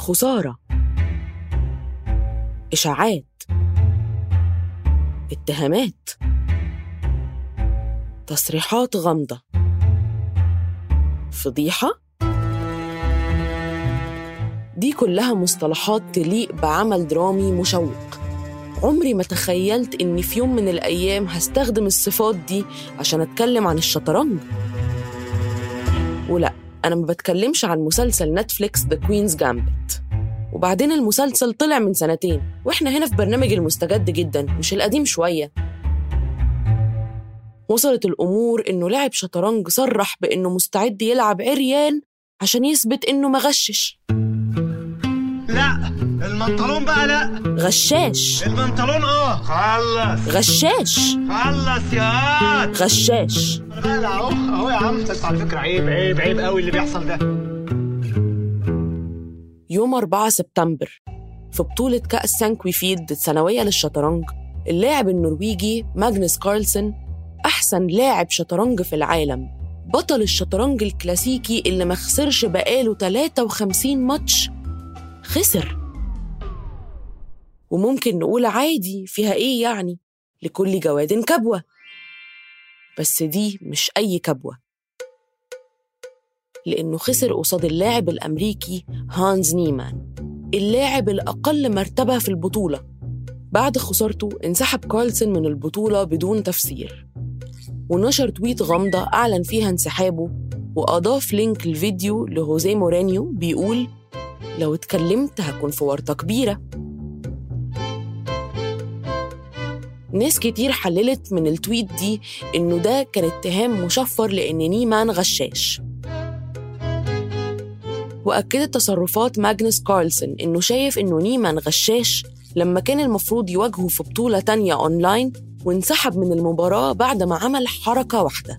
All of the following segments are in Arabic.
خسارة. إشاعات. اتهامات. تصريحات غامضة. فضيحة. دي كلها مصطلحات تليق بعمل درامي مشوق. عمري ما تخيلت إني في يوم من الأيام هستخدم الصفات دي عشان أتكلم عن الشطرنج. ولا. أنا ما بتكلمش عن مسلسل Netflix The Queen's Gambit وبعدين المسلسل طلع من سنتين وإحنا هنا في برنامج المستجد جدا مش القديم شوية. وصلت الأمور إنه لاعب شطرنج صرح بإنه مستعد يلعب عريان عشان يثبت إنه ما المنطلون بقى لا. غشاش. البنطلون آه. خلص غشاش. خلص يا واد غشاش. لا أهو أهو يا عم بس على فكرة عيب عيب عيب قوي اللي بيحصل ده. يوم 4 سبتمبر في بطولة كأس Sinquefield السنوية للشطرنج اللاعب النرويجي ماجنس كارلسن أحسن لاعب شطرنج في العالم بطل الشطرنج الكلاسيكي اللي ما خسرش بقاله 53 ماتش خسر. وممكن نقول عادي فيها إيه يعني؟ لكل جواد كبوة. بس دي مش أي كبوة. لأنه خسر قصاد اللاعب الأمريكي هانز نيمان اللاعب الأقل مرتبة في البطولة. بعد خسارته انسحب كارلسن من البطولة بدون تفسير. ونشر tweet غامضة أعلن فيها انسحابه وأضاف link الفيديو لجوزيه مورينيو بيقول لو اتكلمت هكون في ورطة كبيرة. ناس كتير حللت من ال tweet دي إنه ده كان اتهام مشفر لأن نيمان غشاش. وأكدت تصرفات ماجنس كارلسن إنه شايف إنه نيمان غشاش لما كان المفروض يواجهه في بطولة تانية أونلاين وانسحب من المباراة بعد ما عمل حركة واحدة.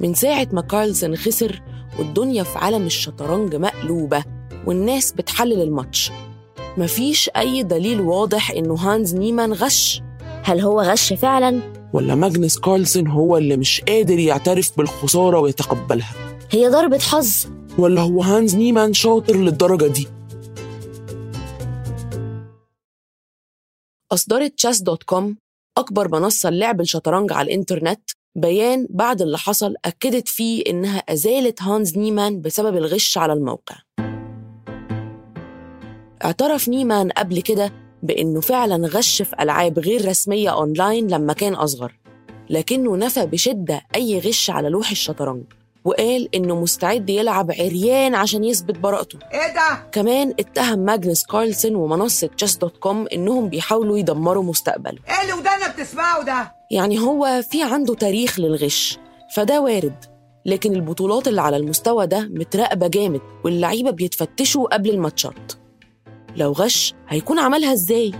من ساعة ما كارلسن خسر والدنيا في عالم الشطرنج مقلوبة والناس بتحلل الماتش. مفيش أي دليل واضح إنه هانز نيمان غش. هل هو غش فعلا؟ ولا ماجنس كارلسن هو اللي مش قادر يعترف بالخسارة ويتقبلها. هي ضربة حظ. ولا هو هانز نيمان شاطر للدرجة دي؟ أصدرت Chess.com أكبر منصة للعب الشطرنج على الإنترنت. بيان بعد اللي حصل أكدت فيه إنها أزالت هانز نيمان بسبب الغش على الموقع. اعترف نيمان قبل كده بإنه فعلا غش في ألعاب غير رسمية أونلاين لما كان أصغر لكنه نفى بشدة أي غش على لوح الشطرنج وقال إنه مستعد يلعب عريان عشان يثبت براءته إيه ده؟ كمان اتهم ماجنس كارلسن ومنصة Chess.com إنهم بيحاولوا يدمروا مستقبله إيه اللي ودانا بتسمعه ده؟ يعني هو في عنده تاريخ للغش فده وارد لكن البطولات اللي على المستوى ده متراقبة جامد واللعيبة بيتفتشوا قبل الماتشات لو غش هيكون عملها إزاي؟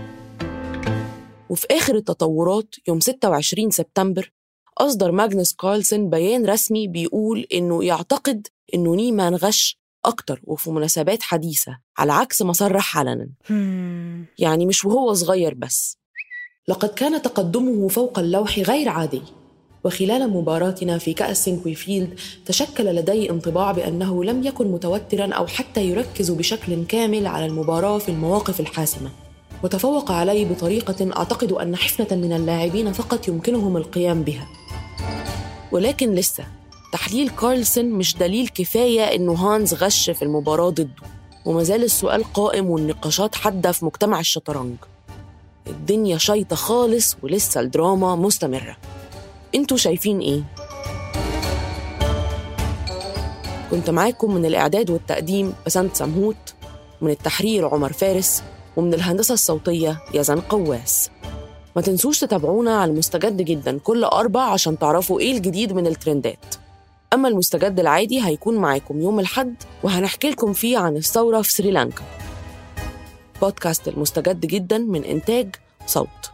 وفي آخر التطورات يوم 26 سبتمبر أصدر ماجنس كارلسن بيان رسمي بيقول إنه يعتقد إنه نيمان غش أكتر وفي مناسبات حديثة على عكس ما صرح علنا يعني مش وهو صغير بس. لقد كان تقدمه فوق اللوح غير عادي. وخلال مباراتنا في كأس Sinquefield تشكل لدي انطباع بأنه لم يكن متوترا أو حتى يركز بشكل كامل على المباراة في المواقف الحاسمة. وتفوق علي بطريقة أعتقد أن حفنة من اللاعبين فقط يمكنهم القيام بها. ولكن لسه تحليل كارلسون مش دليل كفاية إنه هانز غش في المباراة ضده وما زال السؤال قائم والنقاشات حادة في مجتمع الشطرنج. الدنيا شايطة خالص ولسه الدراما مستمرة. أنتوا شايفين إيه؟ كنت معاكم من الإعداد والتقديم بسنت سمهوت من التحرير عمر فارس ومن الهندسة الصوتية يزن قواس. ما تنسوش تتابعونا على المستجد جدا كل أربع عشان تعرفوا إيه الجديد من الترندات. أما المستجد العادي هيكون معاكم يوم الحد وهنحكي لكم فيه عن الثورة في سريلانكا. بودكاست المستجد جدا من إنتاج صوت.